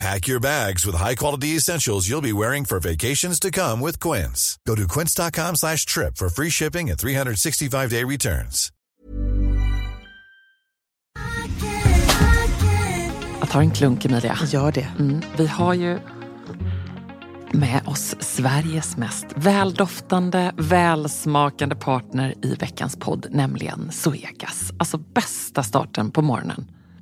Pack your bags with high-quality essentials you'll be wearing for vacations to come with Quince. Go to quince.com slash trip for free shipping and 365-day returns. Jag tar en klunk, Emilia. Gör det. Mm, vi har ju med oss Sveriges mest väldoftande, välsmakande partner i veckans podd, nämligen Zoegas. Alltså bästa starten på morgonen.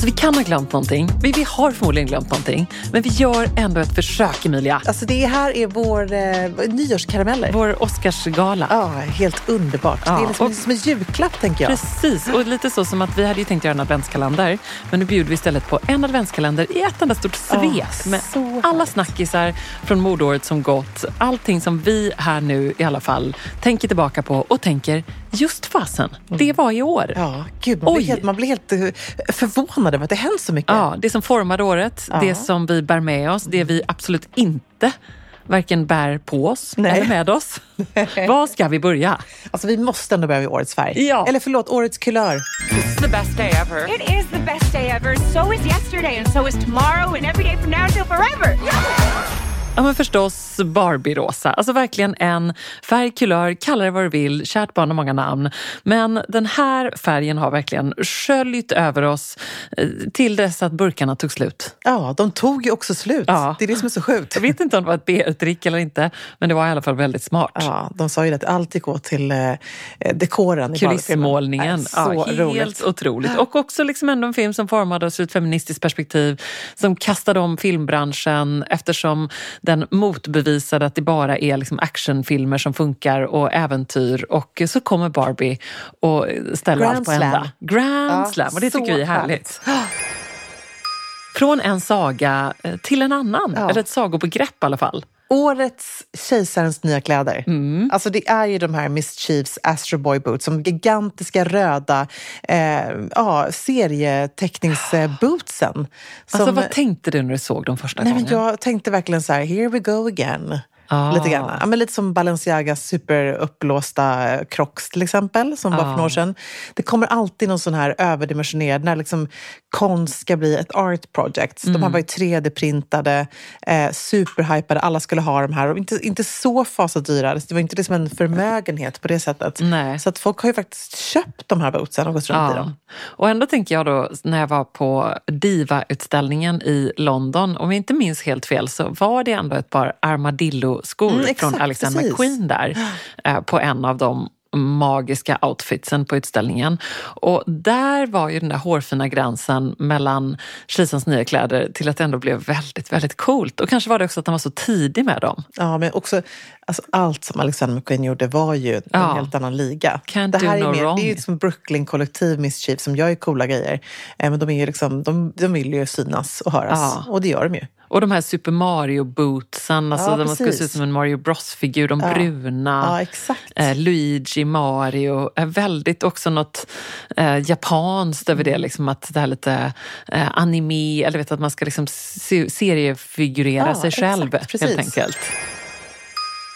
Alltså vi kan ha glömt någonting. Vi, vi har förmodligen glömt någonting. Men vi gör ändå ett försök Emilia. Alltså det här är vår eh, nyårskarameller. Vår Oscarsgala. Ja, helt underbart. Ja, det är liksom och- som en julklapp tänker jag. Precis, och lite så som att vi hade ju tänkt göra en adventskalender men nu bjuder vi istället på en adventskalender i ett enda stort svep Åh, med alla snackisar från modåret som gått. Allting som vi här nu i alla fall tänker tillbaka på och tänker just fasen, det var i år. Mm. Ja, gud, man Oj. blir, helt, man blir helt eh, förvånad över att det hänt så mycket. Ja, det som formade året, Ja. det som vi bär med oss, det vi absolut inte varken bär på oss Nej. eller med oss. Var ska vi börja? Alltså vi måste ändå börja med årets färg. Ja. Eller förlåt, årets kulör. The best day ever. It is the best day ever. So is yesterday, and so is tomorrow, and every day from now until forever. Ja men förstås Barbie-rosa. Alltså verkligen en färg, kulör, kalla det vad du vill, kärt barn har många namn. Men den här färgen har verkligen sköljt över oss eh, till dess att burkarna tog slut. Ja, de tog ju också slut. Ja. Det är det som är så sjukt. Jag vet inte om det var ett BR-trick eller inte, men det var i alla fall väldigt smart. Ja, de sa ju att allt gick åt till eh, dekoren Kulissmålningen. Ja, Så helt roligt. otroligt. Och också liksom ändå en film som formades ur ett feministiskt perspektiv som kastade om filmbranschen eftersom den motbevisade att det bara är liksom actionfilmer som funkar och äventyr. Och så kommer Barbie och ställer Grand allt på ända. Grand Ja, slam, och det tycker vi är härligt. Från en saga eh, till en annan, Ja. eller ett sagobegrepp i alla fall. Årets Kejsarens nya kläder. Mm. Alltså det är ju de här Miss Chiefs Astro Boy Boots, som gigantiska röda eh, ja, serieteckningsbootsen. Alltså, Som- vad tänkte du när du såg dem första Nej, men gången? jag tänkte verkligen så här, here we go again. Ah. Lite grann. Ja, men lite som Balenciagas superuppblåsta eh, Crocs till exempel, som var för Ah. några år sedan. Det kommer alltid någon sån här överdimensionerad, när liksom konst ska bli ett art project. De Mm. här var ju 3D-printade, eh, superhypade, alla skulle ha de här. Och inte, inte så fasat dyra, det var inte liksom en förmögenhet på det sättet. Nej. Så att folk har ju faktiskt köpt de här bootsen och gått runt i dem. Och ändå tänker jag då när jag var på Diva-utställningen i London, om jag inte minns helt fel så var det ändå ett par armadillo-skor Mm, från Alexander precis. McQueen där eh, på en av de magiska outfitsen på utställningen. Och där var ju den där hårfina gränsen mellan kejsarens nya kläder till att det ändå blev väldigt, väldigt coolt. Och kanske var det också att han var så tidig med dem. Ja, men också alltså, allt som Alexander McQueen gjorde var ju en Ja. helt annan liga. Can't det här är, no mer, wrong. det är ju som Brooklyn-kollektiv Mischief som gör coola grejer. Eh, men de, är ju liksom, de, de vill ju synas och höras. Ja. Och det gör de ju. Och de här Super Mario-bootsen, alltså Ja, de ska precis. se ut som en Mario Bros-figur, de bruna. Ja, exakt. Eh, Luigi, Mario, är väldigt också något eh, japanskt över Mm. det. Liksom att det här lite eh, anime, eller vet att man ska liksom se, seriefigurera Ja, sig exakt, själv precis. helt enkelt.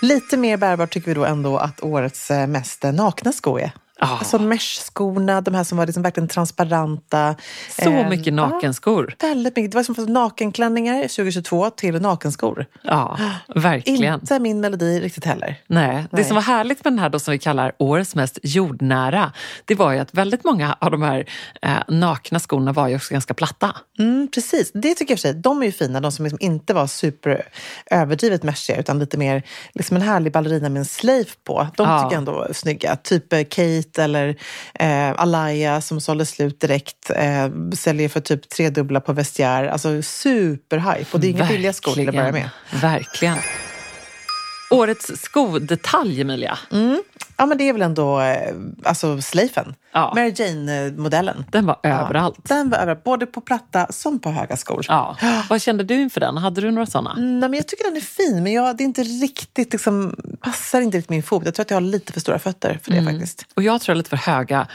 Lite mer bärbart tycker vi då ändå att årets eh, mest eh, nakna sko är. Ja. Alltså mesh-skorna, de här som var liksom verkligen transparenta. Så Eh, mycket nakenskor. Ja, väldigt mycket. Det var som nakenklänningar 2022 till nakenskor. Ja, verkligen. Inte min melodi riktigt heller. Nej, det Nej. som var härligt med den här då som vi kallar årets mest jordnära, det var ju att väldigt många av de här eh, nakna skorna var ju också ganska platta. Mm, precis, det tycker jag för sig. De är ju fina, de som liksom inte var super överdrivet meshiga utan lite mer liksom en härlig ballerina med en slave på. De tycker jag ändå är snygga. Typ eh, Eller eh, Alaya som sålde slut direkt. Eh, säljer för typ tredubbla på Vestiaire. Alltså superhype. Och det är inga billiga skor till att börja med. Verkligen. Årets skodetalj, Emilia. Ja men det är väl ändå eh, alltså slaven. Ja. Mary Jane-modellen. Den var överallt. Den var överallt, både på platta som på höga skor. Ja. Vad kände du inför den? Hade du några sådana? Nej, men jag tycker den är fin, men jag, det är inte riktigt, liksom, passar inte riktigt min fot. Jag tror att jag har lite för stora fötter för det Mm. faktiskt. Och jag tror jag är lite för höga.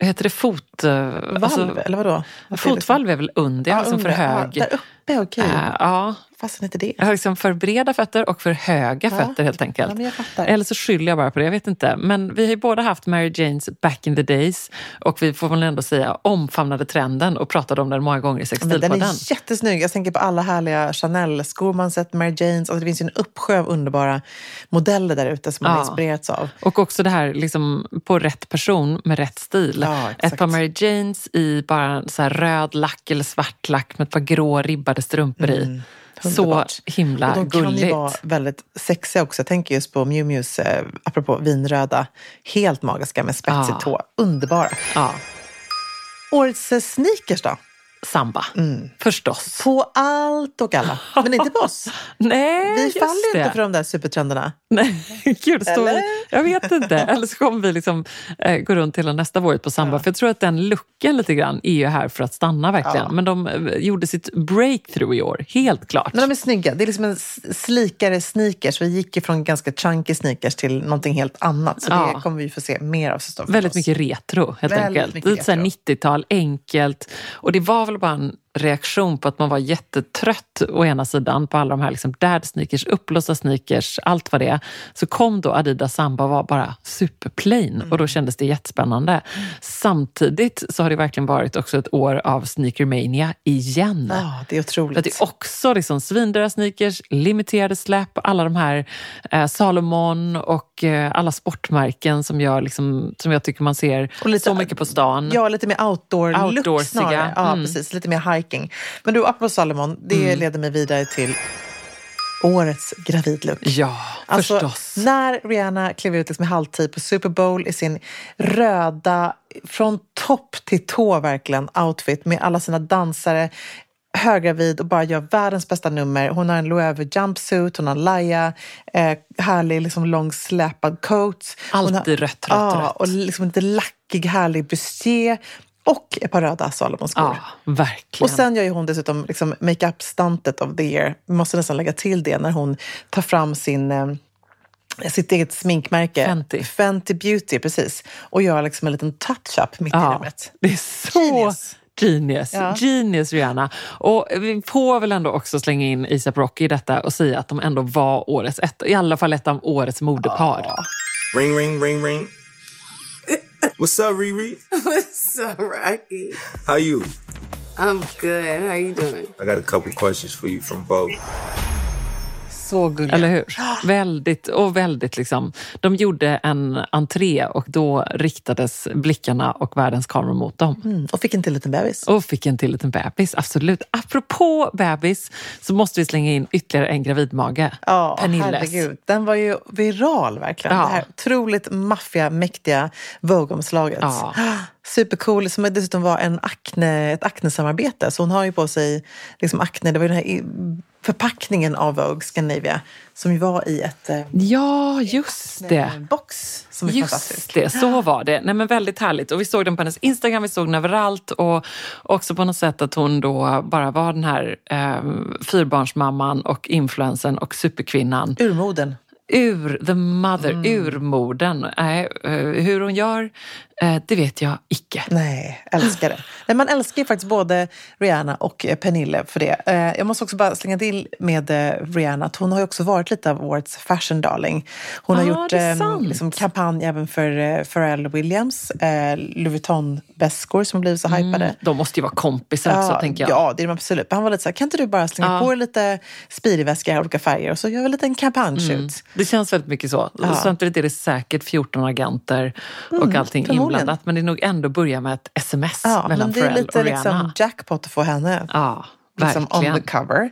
Heter det fot... eh, Valv, alltså, eller vadå? Fotvalv är väl under, jag har liksom för under. hög. Ja, där uppe, okej. Eh, ja, Fastän inte det. jag har liksom för breda fötter och för höga Ja. fötter helt enkelt. Ja. Eller så skyller jag bara på det, jag vet inte. Men vi har ju båda haft Mary Janes back in the days och vi får väl ändå säga omfamnade trenden och pratade om den många gånger i Men den Sextilpodden. är jättesnygg. Jag tänker på alla härliga Chanel-skor man sett, Mary Janes. Alltså, det finns ju en uppsjö av underbara modeller där ute som man Ja. inspirerats av. Och också det här liksom, på rätt person med rätt stil. Ett par Mary Janes i bara så röd lack eller svart lack med ett par grå ribbade strumpor i. Så underbart. himla Och de kan gulligt. ju vara väldigt sexiga också. Jag tänker just på Miu Mius, eh, apropå vinröda, helt magiska med spetsig Ja. tå. Underbara. Ja, Årets eh, sneakers då? Samba. Mm. Förstås. På allt och alla. Men inte på oss. Nej, Vi faller det. inte för de där supertrenderna. Nej, gud, står Eller? jag vet inte. Eller så kommer vi liksom, eh, gå runt hela nästa våret på samba. För jag tror att den looken lite grann är ju här för att stanna verkligen. Ja. Men de eh, gjorde sitt breakthrough i år, helt klart. Men de är snygga. Det är liksom en slikare sneakers. Vi gick ju från ganska chunky sneakers till någonting helt annat. Så Ja. det kommer vi få se mer av. Väldigt mycket retro helt Väldigt enkelt. mycket Lite så här retro. 90-tal, enkelt. Och det var väl bara en reaktion på att man var jättetrött å ena sidan på alla de här liksom dad sneakers, uppblåsta sneakers, allt vad det är. Så kom då Adidas Samba och var bara superplain och Mm. då kändes det jättespännande. Samtidigt så har det verkligen varit också ett år av sneakermania igen. Ja, det är För otroligt. det är också liksom svindyra sneakers, limiterade släpp, alla de här eh, Salomon och eh, alla sportmärken som, gör liksom, som jag tycker man ser Och lite- så mycket på stan. Ja, lite mer outdoor-look snarare. Ja, Mm. precis. Lite mer hiking. Men du, apropå Salomon, det leder mig vidare till årets gravidlook. Ja, Alltså, förstås. när Rihanna klev ut liksom i halvtid på Super Bowl i sin röda, från topp till tå verkligen, outfit med alla sina dansare, höggravid och bara gör världens bästa nummer. Hon har en loewe jumpsuit, hon har Laia, eh, härlig liksom lång släpad coat. Hon har, Alltid rött, rött, ja, rött. och liksom lite lackig, härlig bustier och ett par röda Salomonskor. Ja, verkligen. Och sen gör ju hon dessutom liksom makeup-stuntet of the year. Vi måste nästan lägga till det när hon tar fram sin, eh, sitt eget sminkmärke. Fenty. Fenty Beauty, precis. Och gör liksom en liten touch-up mitt i ja, rummet. det är så Genius. genius. Ja. Genius Rihanna. Och vi får väl ändå också slänga in ASAP Rocky i detta och säga att de ändå var årets ett, i alla fall ett av årets modepar. Ring, ring, ring, ring. What's up, Riri? What's up, Rocky? How you? I'm good. How you doing? I got a couple questions for you from Bo. Så gulliga. Eller hur? Väldigt, och väldigt liksom. De gjorde en entré och då riktades blickarna och världens kameror mot dem. Mm, och fick en till liten bebis. Och fick en till liten bebis, absolut. Apropå bebis så måste vi slänga in ytterligare en gravidmage. Ja, Pernilles. herregud. Den var ju viral verkligen. Ja. Det här otroligt maffiga, mäktiga Vogue-omslaget. Ja. Supercool, som dessutom var en akne, ett Acne-samarbete. Så hon har ju på sig liksom Acne, det var ju den här förpackningen av Vogue Scandinavia som ju var i ett eh, Ja, just det. box som är fantastisk. Just det, så var det. Nej, men väldigt härligt. Och vi såg den på hennes Instagram, vi såg den överallt. Och också på något sätt att hon då bara var den här eh, fyrbarnsmamman och influensen och superkvinnan. Urmoden. Ur the mother, Mm. urmodern. Nej, eh, hur hon gör, eh, det vet jag icke. Nej, älskar det. Nej, man älskar ju faktiskt både Rihanna och eh, Pernille för det. Eh, Jag måste också bara slänga till med eh, Rihanna att hon har ju också varit lite av årets fashion darling. Hon har Ah, gjort eh, liksom, kampanj även för eh, Pharrell Williams, eh, Louis Vuitton-väskor som blivit så hypade. De måste ju vara kompisar också, tänker jag. Ja, det är de absolut. Men han var lite så här, kan inte du bara slänga Ja. på lite Speedyväska i olika färger och så gör vi en liten kampanjshoot. Mm. Det känns väldigt mycket så. Ja. Samtidigt är det säkert 14 agenter och allting förmodligen. Inblandat. Men det är nog ändå börja med ett sms Ja, mellan men det är lite liksom jackpot att få henne Ja, liksom on verkligen. the cover.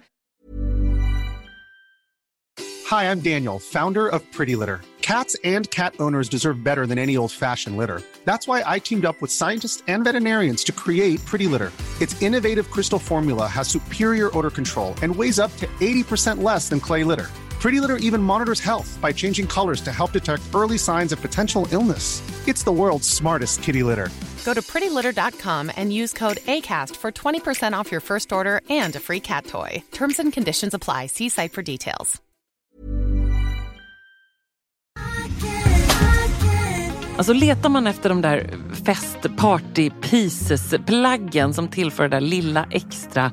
Hi, I'm Daniel, founder of Pretty Litter. Cats and cat owners deserve better than any old fashioned litter. That's why I teamed up with scientists and veterinarians to create Pretty Litter. Its innovative crystal formula has superior odor control and weighs up to 80% less than clay litter. Pretty Litter even monitors health by changing colors to help detect early signs of potential illness. It's the world's smartest kitty litter. Go to prettylitter.com and use code ACAST for 20% off your first order and a free cat toy. Terms and conditions apply. See site for details. Alltså letar man efter de där fest party pieces plaggen som tillför det där lilla extra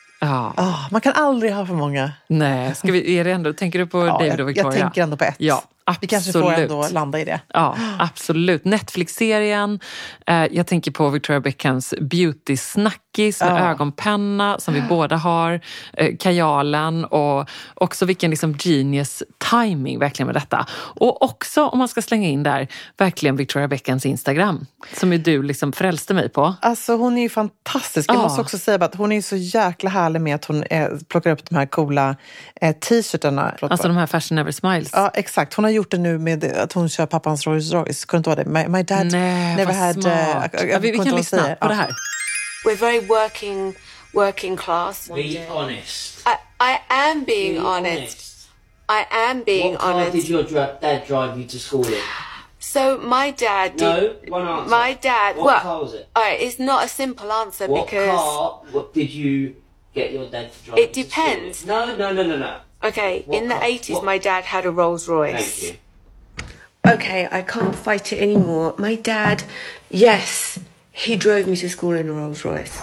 Ja, Ah, man kan aldrig ha för många. nej, ska vi, är det ändå, tänker du på Ja, David och jag, Victoria? jag tänker ändå på ett. Ja, Vi kanske får absolut. ändå landa i det. Ja, absolut. Netflix-serien. Eh, jag tänker på Victoria Beckhams beauty-snackis med Ja. ögonpenna som vi båda har. Eh, kajalen och också vilken liksom genius timing verkligen med detta. Och också, om man ska slänga in där, verkligen Victoria Beckhams Instagram. Som ju du liksom frälste mig på. Alltså hon är ju fantastisk. Jag Ja. måste också säga att hon är så jäkla härlig med att hon eh, plockar upp de här coola eh, t-shirtarna. Alltså de här Fashion Never Smiles. Ja, exakt. Hon har gjort det nu med att hon kör pappans Rolls Royce. Kunde inte vara det? My, my dad Nej, never had... smart. Eh, jag- jag ja, vi, vi kan lyssna hon säger. på det här. We're very working, working class. Be honest. I, I am being Be honest. I am being What car honest. did your dra- dad drive you to school in? So my dad did. No, one answer. My dad. What well, car was it? all right, it's not a simple answer What because. car what did you get your dad to drive It you to school in? depends. No, no, no, no, no. Okay, What in the eighties, my dad had a Rolls Thank Royce. you. Okay, I can't fight it anymore. My dad, yes, he drove me to school in a Rolls Royce.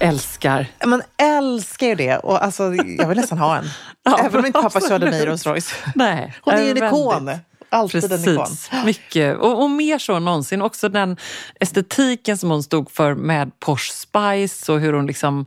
älskar. Man älskar ju det. Och alltså, jag vill nästan ha en. Ja, Även om inte pappa absolut. körde mig i Rolls Royce. Nej, Hon är ju en ikon. Alltid en ikon. Precis, mycket. Och, och mer så än någonsin. Också den estetiken som hon stod för med Porsche Spice och hur hon liksom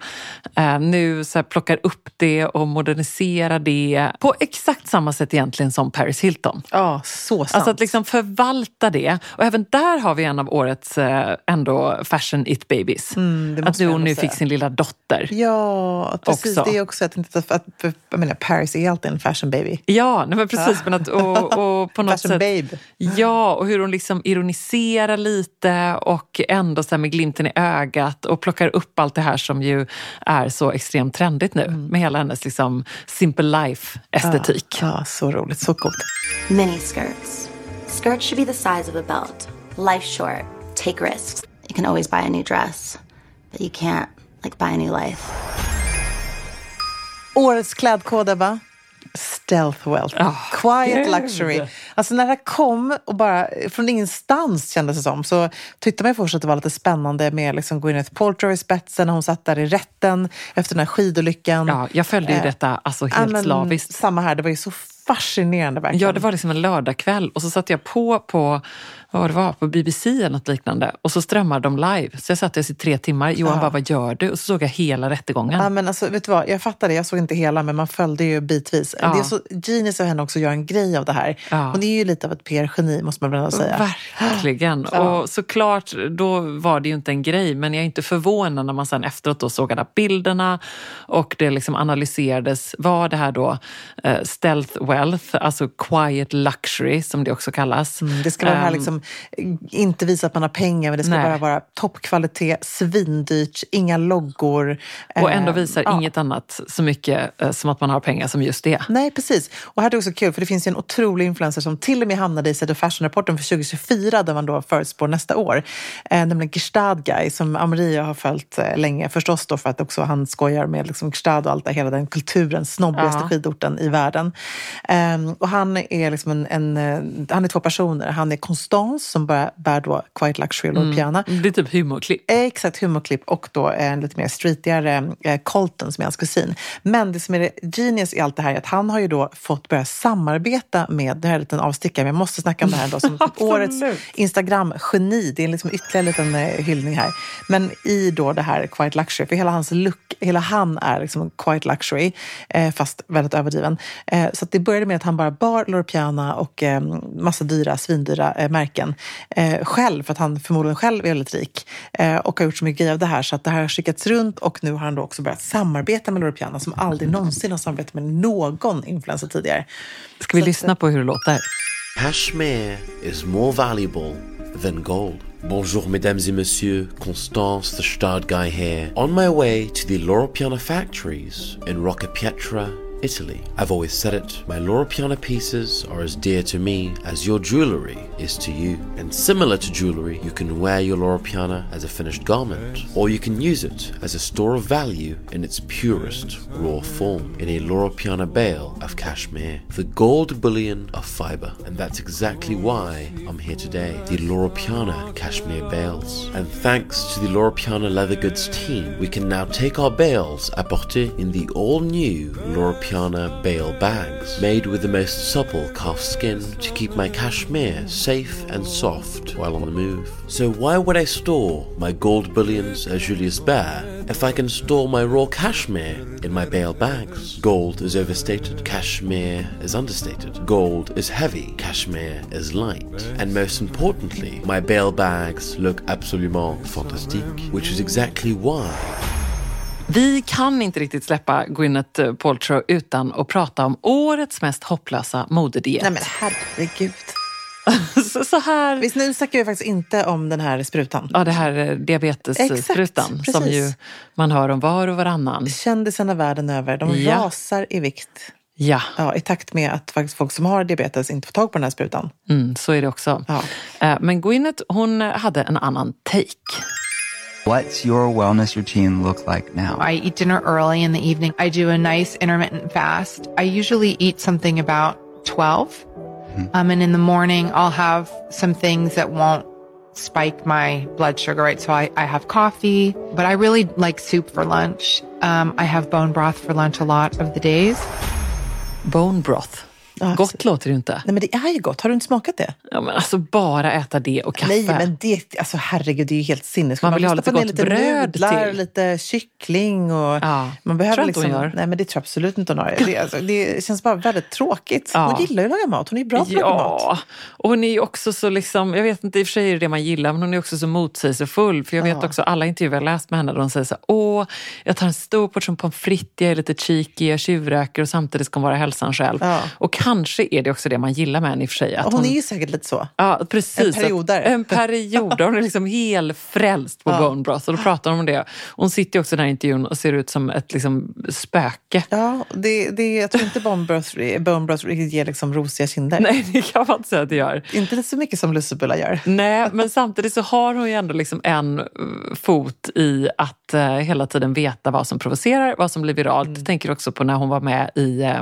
eh, nu så plockar upp det och moderniserar det på exakt samma sätt egentligen som Paris Hilton. Ja, så sant. Alltså att liksom förvalta det. Och även där har vi en av årets eh, ändå fashion it babies. Mm, att hon nu säga. fick sin lilla dotter. Ja, precis. Också. Det är också att, att, att, att menar, Paris är alltid en fashion baby. Ja, nej men precis. Men att, och, och på något Fashion sätt, babe. Ja, och hur hon liksom ironiserar lite och ändå så här med glimten i ögat och plockar upp allt det här som ju är så extremt trendigt nu Mm. med hela hennes liksom simple life-estetik. Ja, så roligt. Så coolt. Mini skirts. Should be the size of a belt. Life short. Take risks. You can always buy a new dress, but you can't like buy a new life. Årets klädkod, Ebba. Stealth wealth. Quiet gud. luxury. Alltså när det kom och bara från ingenstans kändes det som så tyckte man först att det var lite spännande med liksom Gwyneth Paltrow i spetsen när hon satt där i rätten efter den här skidolyckan. Ja, jag följde ju Eh, detta alltså ja, helt men slaviskt. Samma här, det var ju så fascinerande verkligen. Ja, det var liksom en lördagkväll och så satte jag på på, vad det var, på BBC eller något liknande och så strömmade de live. Så jag satt där i tre timmar. Johan Ja. bara, vad gör du? Och så såg jag hela rättegången. Ja, men alltså, vet du vad? Jag fattar det, jag såg inte hela men man följde ju bitvis. Ja. Det är så genius av henne också att göra en grej av det här. Ja. Hon är ju lite av ett PR-geni måste man väl säga. Verkligen. Ja. Och såklart, då var det ju inte en grej, men jag är inte förvånad när man sen efteråt då såg alla bilderna och det liksom analyserades. Var det här då eh, stealth wealth, alltså quiet luxury som det också kallas? Mm, det ska vara det här Ehm, liksom, inte visa att man har pengar men det ska Nej. bara vara toppkvalitet, svindyrt, inga loggor. och ändå Eh, visar ja. inget annat så mycket eh, som att man har pengar som just det. Nej, precis. Och här är det också kul, för det finns ju en otrolig influencer som till och med hamnade i Set Fashion-rapporten för 2024, där man då förutspår nästa år. Eh, nämligen Gestad Guy, som Amaria har följt eh, länge. Förstås då för att också han skojar med liksom Gestad och allt det, hela den kulturen, snobbigaste Ja. skidorten i världen. Eh, och han är liksom en, en, eh, han är två personer. Han är Constance som bara bär då Quiet Luxury och Lord Piana. Det är typ humorklipp. Exakt, humorklipp och då en lite mer streetigare eh, Colton som är hans kusin. Men det som är det genius i allt det här är att han har ju då fått börja samarbeta med, nu är det en liten avstickare, men jag måste snacka om det här då som årets Instagram-geni. Det är liksom ytterligare en liten eh, hyllning här. Men i då det här Quiet Luxury, för hela hans look, hela han är liksom Quiet Luxury, eh, fast väldigt överdriven. Eh, så att det började med att han bara bar Loro Piana och massa dyra, svindyra märken själv, för att han förmodligen själv är väldigt rik och har gjort så mycket grej av det här. Så att det här har skickats runt och nu har han då också börjat samarbeta med Loro Piana som aldrig någonsin har samarbetat med någon influencer tidigare. Ska vi Så lyssna på hur det låter? Cashmere is more valuable than gold. Bonjour, mesdames et messieurs. Constance, the Stad guy here. On my way to the Loro Piana factories in Roccapietra, Italy. I've always said it, my Loro Piana pieces are as dear to me as your jewellery is to you. And similar to jewellery, you can wear your Loro Piana as a finished garment, or you can use it as a store of value in its purest raw form, in a Loro Piana bale of cashmere, the gold bullion of fibre. And that's exactly why I'm here today, the Loro Piana cashmere bales. And thanks to the Loro Piana leather goods team, we can now take our bales apporter in the all-new Loro Piana bale bags, made with the most supple calf skin to keep my cashmere safe and soft while on the move. So why would I store my gold bullions at Julius Baer if I can store my raw cashmere in my bale bags? Gold is overstated, cashmere is understated. Gold is heavy, cashmere is light. And most importantly, my bale bags look absolument fantastique, which is exactly why Vi kan inte riktigt släppa Gwyneth Paltrow utan att prata om årets mest hopplösa modediet. Nej men herregud. så, så här... Visst, nu snackar vi faktiskt inte om den här sprutan. Ja, det här eh, diabetessprutan som ju man hör om var och varannan. Kändisarna världen över, de Ja. rasar i vikt. Ja, Ja, I takt med att faktiskt folk som har diabetes inte får tag på den här sprutan. mm, så är det också. Ja. Eh, Men Gwyneth, hon hade en annan take. What's your wellness routine look like now? I eat dinner early in the evening. I do a nice intermittent fast. I usually eat something about 12. Um, and in the morning, I'll have some things that won't spike my blood sugar, right? So I, I have coffee, but I really like soup for lunch. Um, I have bone broth for lunch a lot of the days. Bone broth. Ja, Gott låter det ju inte. Nej men det är ju gott. Har du inte smakat det? Ja, men alltså bara äta det och kaffe. Nej men det, alltså herregud det är ju helt sinnessjukt. Man vill ha måste lite gott lite bröd nudlar, till. lite kyckling och Ja, man behöver tror liksom, hon gör. Nej men det tror jag absolut inte hon har. Det, alltså, det känns bara väldigt tråkigt. Ja. Hon gillar ju att laga mat. Hon är ju bra på att laga mat. Ja, och hon är ju också så liksom, jag vet inte, i och för sig är det det man gillar, men hon är också så motsägelsefull. För jag vet också alla intervjuer jag läst med henne där hon säger så här, åh, jag tar en stor portion pommes frites, jag är lite cheeky, jag tjuvröker och samtidigt ska hon vara hälsan själv. Och kanske är det också det man gillar med henne i och för sig. Att Hon, är ju säkert lite så. Ja, precis. En periodare. En periodare. Hon är liksom helt frälst på Ja. bone broth. Och då pratar de om det. Hon sitter också i den här intervjun och ser ut som ett liksom, spöke. Ja, det, det, jag tror inte bone broth, bone broth ger liksom rosiga kinder. Nej, det kan man inte säga att det gör. Inte så mycket som lussebullar gör. Nej, men samtidigt så har hon ju ändå liksom en eh, fot i att eh, hela tiden veta vad som provocerar, vad som blir viralt. Mm. Jag tänker också på när hon var med i eh,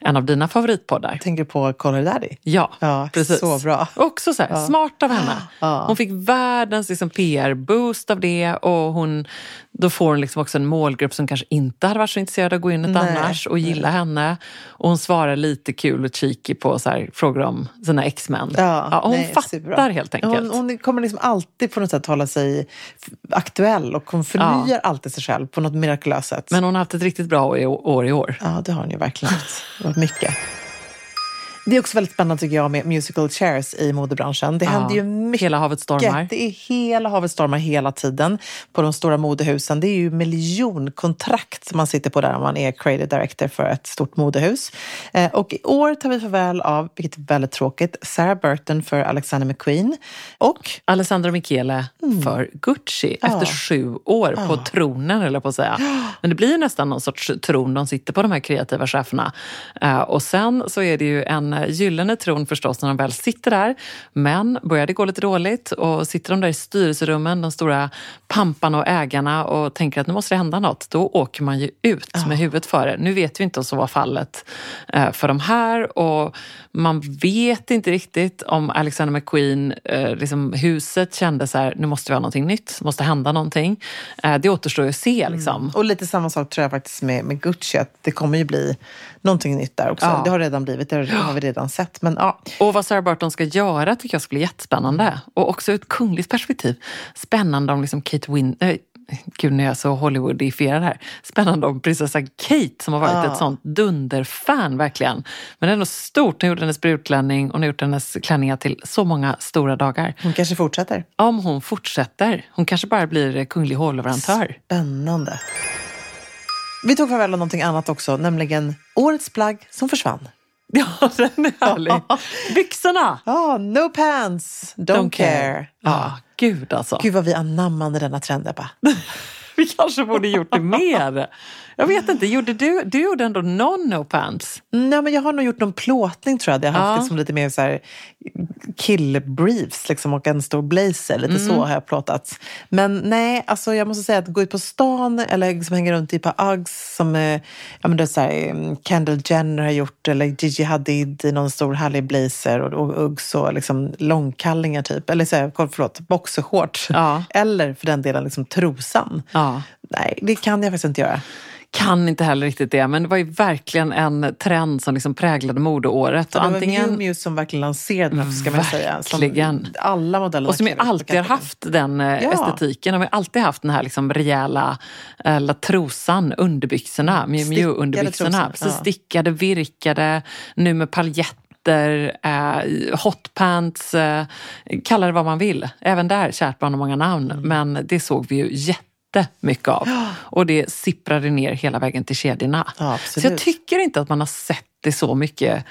en av dina favoritpoddar. Tänker på Call Her Daddy? Ja, Ja, precis. så bra. Också så här, Ja. smart av henne. Ja. Hon fick världens liksom, PR-boost av det och hon, då får hon liksom också en målgrupp som kanske inte hade varit så intresserad av att gå in Nej. annars och gilla henne. Och hon svarar lite kul och cheeky på så här, frågor om sina ex-män. Ja, hon nej, fattar superbra. helt enkelt. Hon, hon kommer liksom alltid på något sätt hålla sig aktuell och hon förnyar alltid sig själv på något mirakulöst sätt. Men hon har haft ett riktigt bra år i år. Ja, det har hon ju verkligen haft. Mycket. Det är också väldigt spännande tycker jag med musical chairs i modebranschen. Det Ja, händer ju mycket. hela havet stormar. Det är hela havet stormar hela tiden på de stora modehusen. Det är ju miljonkontrakt som man sitter på där om man är creative director för ett stort modehus. Eh, och i år tar vi farväl av, vilket är väldigt tråkigt, Sarah Burton för Alexander McQueen. Och Alessandro Michele för Gucci Mm. Ja. efter sju år på tronen, eller på att säga. Men det blir ju nästan någon sorts tron de sitter på, de här kreativa cheferna. Eh, och sen så är det ju en eh, gyllene tron förstås när de väl sitter där. Men börjar det gå lite dåligt och sitter de där i styrelserummen, de stora pamparna och ägarna och tänker att nu måste det hända något, då åker man ju ut med huvudet före. Nu vet vi inte om så var fallet eh, för de här och man vet inte riktigt om Alexander McQueen, eh, liksom huset kände så här, nu måste vi ha någonting nytt, måste hända någonting. Det återstår ju att se liksom. Och lite samma sak tror jag faktiskt med, med Gucci, att det kommer ju bli någonting nytt där också. Ja. Det har redan blivit, det har vi redan sett. Men ja, Och vad Sarah Burton ska göra tycker jag ska bli jättespännande. Och också ur ett kungligt perspektiv. Spännande om liksom Kate Win... Äh, Gud, nu är jag så Hollywoodifierad här. Spännande om prinsessa Kate som har varit Ja. ett sånt dunderfan verkligen. Men det är ändå stort. Hon gjorde hennes brudklänning och har gjort hennes klänningar till så många stora dagar. hon kanske fortsätter. Om hon fortsätter. Hon kanske bara blir kunglig hovleverantör. Spännande. Vi tog farväl av någonting annat också, nämligen årets plagg som försvann. Ja, den är härlig. Byxorna! Ja, no pants, don't, care. Ja, gud alltså. Gud vad vi anammade denna trend, Ebba. Vi kanske borde gjort det mer. Jag vet inte, gjorde du, du gjorde ändå någon no pants? Nej, men jag har nog gjort någon plåtning tror jag. Jag har haft Ja. liksom lite mer så här killbriefs liksom, och en stor blazer. Lite Mm. så har jag plåtat. Men nej, alltså jag måste säga att gå ut på stan eller liksom hänga runt i par Uggs som eh, ja, men det är så här, eh, Kendall Jenner har gjort eller Gigi Hadid i någon stor härlig blazer och, och Uggs och liksom långkallingar typ. Eller så här, förlåt, boxershorts. Ja. Eller för den delen liksom trosan. Ja. Nej, det kan jag faktiskt inte göra. Kan inte heller riktigt det, men det var ju verkligen en trend som liksom präglade modeåret. Det var Antingen, Miu Miu som verkligen lanserade den, ska man säga. Som Verkligen. alla modeller och som ju alltid har haft den eh, Ja. estetiken. De har alltid haft den här liksom rejäla eh, la trosan, underbyxorna, Miu Stickade Miu-underbyxorna. Precis, ja. Stickade, virkade, nu med paljetter, eh, hotpants, eh, kalla det vad man vill. Även där, kärt barn har många namn. Mm. Men det såg vi ju jättemycket av. Och det sipprade ner hela vägen till kedjorna. Ja. Så jag tycker inte att man har sett det så mycket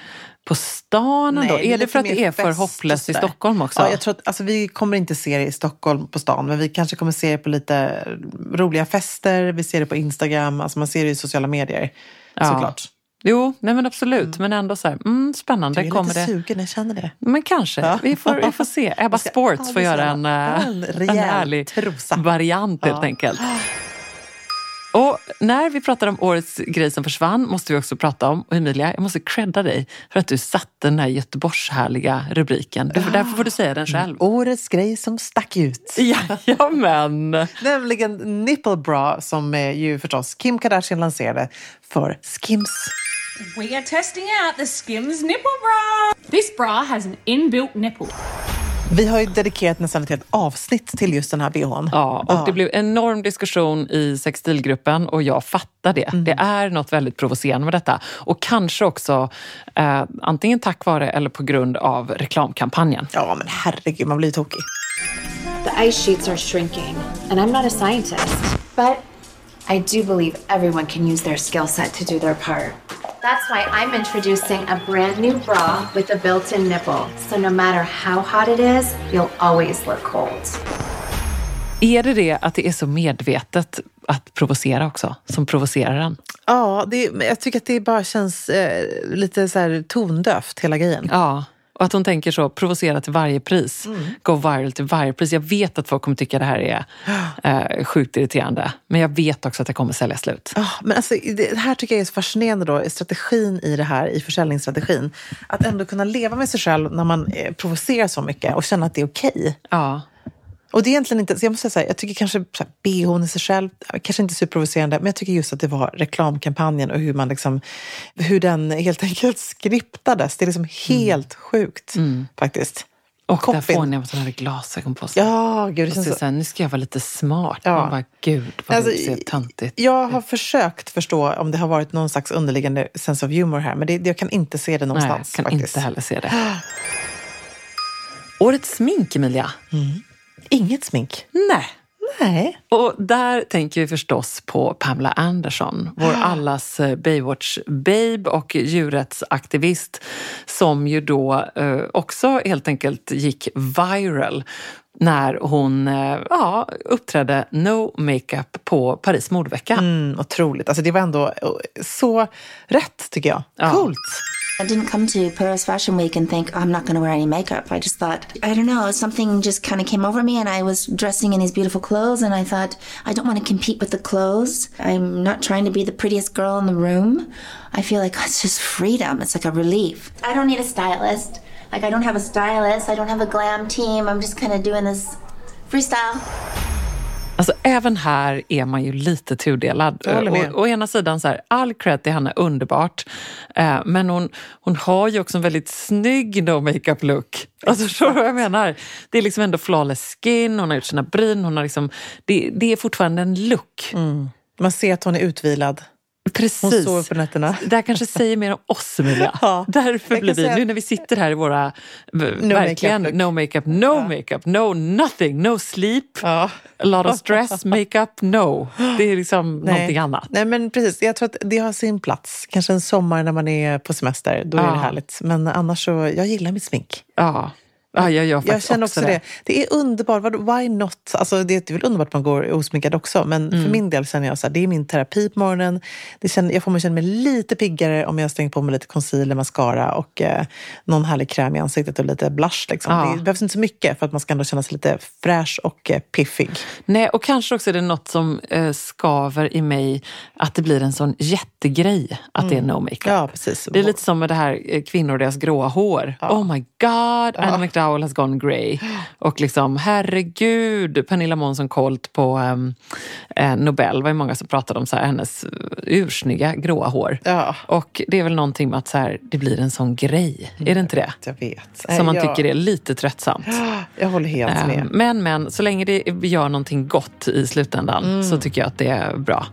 på stan ändå. Nej, Är det för att det är för hopplöst i. Stockholm också? Ja, jag tror att, alltså, vi kommer inte se det i Stockholm på stan, men vi kanske kommer se det på lite roliga fester. Vi ser det på Instagram, alltså man ser det i sociala medier. Ja. Såklart. Jo, nej men absolut. Men ändå så här, mm, spännande. Du är kommer lite det. sugen, jag känner det. Men kanske. Ja. Vi, får, vi får se. Ebba ska Sports får göra en, Ja, eh, en en rejäl härlig trosa. variant helt Ja. enkelt. Och när vi pratar om årets grej som försvann måste vi också prata om, och Emilia, jag måste credda dig för att du satte den här Göteborgshärliga rubriken. Du, därför får du säga den själv. Årets grej som stack ut. Jajamän! Nämligen nipple bra som eh, ju förstås Kim Kardashian lanserade för Skims. We are testing out the Skims nipple bra. This bra has an inbuilt nipple. Vi har ju dedikerat nästan ett helt avsnitt till just den här bhn. Ja, och det blev enorm diskussion i sextilgruppen och jag fattar det. Mm. Det är något väldigt provocerande med detta. Och kanske också eh, antingen tack vare eller på grund av reklamkampanjen. Ja, men herregud, man blir tokig. The ice sheets are shrinking, and I'm not a scientist. But I do believe everyone can use their skill set to do their part. That's why I'm introducing a brand new bra with a built in nipple. So no matter how hot it is, you'll always look cold. Är det det att det är så medvetet att provocera också, som provocerar den? Ja, det, jag tycker att det bara känns eh, lite så här tondövt, hela grejen. Ja, och att hon tänker så, provocera till varje pris, Mm. gå viral till varje pris. Jag vet att folk kommer tycka det här är eh, sjukt irriterande, men jag vet också att det kommer sälja slut. Ja, men alltså, det här tycker jag är så fascinerande då, strategin i det här, i försäljningsstrategin. Att ändå kunna leva med sig själv när man eh, provocerar så mycket och känna att det är okej. Ja. Och det är egentligen inte, jag måste säga jag tycker kanske så här, bhn i sig själv, kanske inte superprovocerande, men jag tycker just att det var reklamkampanjen och hur man liksom, hur den helt enkelt skriptades. Det är liksom helt sjukt faktiskt. Och där Koppin. får ni att hon hade glasögon på sig. Ja, gud, det känns så, så- här, nu ska jag vara lite smart. Ja. Man bara, gud vad Alltså, du ser töntigt. Jag har försökt förstå om det har varit någon slags underliggande sense of humor här, men det, jag kan inte se det någonstans. Nej, jag kan faktiskt. inte heller se det. Årets smink, Emilia. Inget smink. Nej. Nej. Och där tänker vi förstås på Pamela Anderson, vår allas eh, Baywatch-babe och djurrättsaktivist som ju då eh, också helt enkelt gick viral när hon eh, ja, uppträdde no makeup på Paris modevecka. Mm, otroligt. Alltså det var ändå så rätt tycker jag. Coolt. I didn't come to Paris Fashion Week and think, I'm not going to wear any makeup. I just thought, I don't know, something just kind of came over me and I was dressing in these beautiful clothes and I thought, I don't want to compete with the clothes. I'm not trying to be the prettiest girl in the room. I feel like it's just freedom. It's like a relief. I don't need a stylist. Like, I don't have a stylist. I don't have a glam team. I'm just kind of doing this freestyle. Alltså även här är man ju lite tudelad. Å, å ena sidan så här, all cred till henne, underbart. Eh, men hon, hon har ju också en väldigt snygg no makeup look. Alltså förstår du vad jag menar? Det är liksom ändå flawless skin, hon har gjort sina bryn, hon har liksom, det, det är fortfarande en look. Man ser att hon är utvilad. Precis. Hon sover på nätterna. Det här kanske säger mer om oss Emilia. Ja, Därför blir vi, nu när vi sitter här i våra, verkligen makeup no makeup, no makeup, no nothing, no sleep, a lot of stress, makeup, no. Det är liksom någonting annat. Nej, men precis. Jag tror att det har sin plats. Kanske en sommar när man är på semester. Då är Ja. det härligt. Men annars så, jag gillar mitt smink. Ja, ja jag Jag faktiskt känner också det. det. det. är underbart. Why not? Alltså, det är väl underbart att man går osminkad också. Men Mm. för min del känner jag så här, det är min terapi på morgonen. Det känner, jag får mig känna mig lite piggare om jag stänger på mig lite concealer, mascara och eh, någon härlig kräm i ansiktet och lite blush. Liksom. Ja. Det behövs inte så mycket för att man ska ändå känna sig lite fräsch och eh, piffig. Nej, och kanske också är det något som eh, skaver i mig att det blir en sån jättegrej att det är no makeup. Ja, precis. Det är lite som med det här eh, kvinnor och deras gråa hår. Oh my god, Anna McDowell has gone grey. Och liksom, herregud, Pernilla Månsson Colt på um, eh, Nobel var ju många som pratade om så här, hennes eh, ursnygga gråa hår. Ja. Och det är väl någonting med att så här, det blir en sån grej. Är det inte det? Jag vet. Som man jag, tycker är lite tröttsamt. Jag håller helt Eh, med. Men, men, så länge det gör någonting gott i slutändan Mm. så tycker jag att det är bra.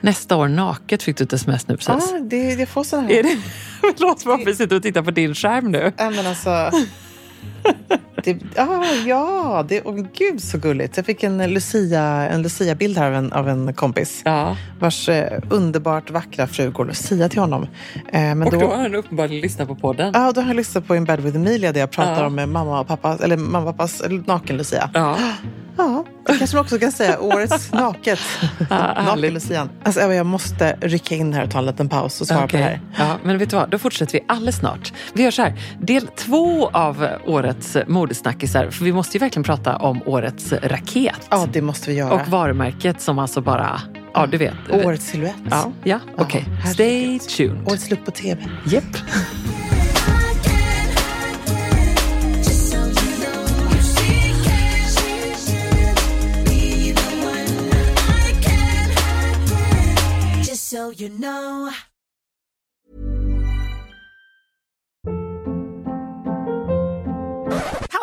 Nästa år naket fick du ett sms nu precis. Ah, det, jag får såna här... Är det? Vi sitter och tittar på din skärm nu. Ja, men alltså... Det, ah, ja, det, oh, gud så gulligt. Jag fick en Lucia, en Lucia-bild här av en, av en kompis. Ja. Vars eh, underbart vackra fru går Lucia till honom. Eh, Och då har han uppenbarligen lyssnat på podden. Ja, då har jag lyssnat på In bed with Emilia där jag pratar Ja. om eh, mamma och pappa, eller mamma och pappas naken-Lucia. Ja. Ja, det kanske man också kan säga. Årets naket. härligt. Naken-Lucian. Alltså, jag måste rycka in här och ta en liten paus och svara på det här. Ja, men vet du vad? Då fortsätter vi alldeles snart. Vi gör så här. Del två av årets modesnackisar. För vi måste ju verkligen prata om årets raket. Ja, det måste vi göra. Och varumärket som alltså bara Ja, du vet. Årets silhuett. Ja, ja okej. Okay. Stay tuned. Årets look på TV. Japp. so you know.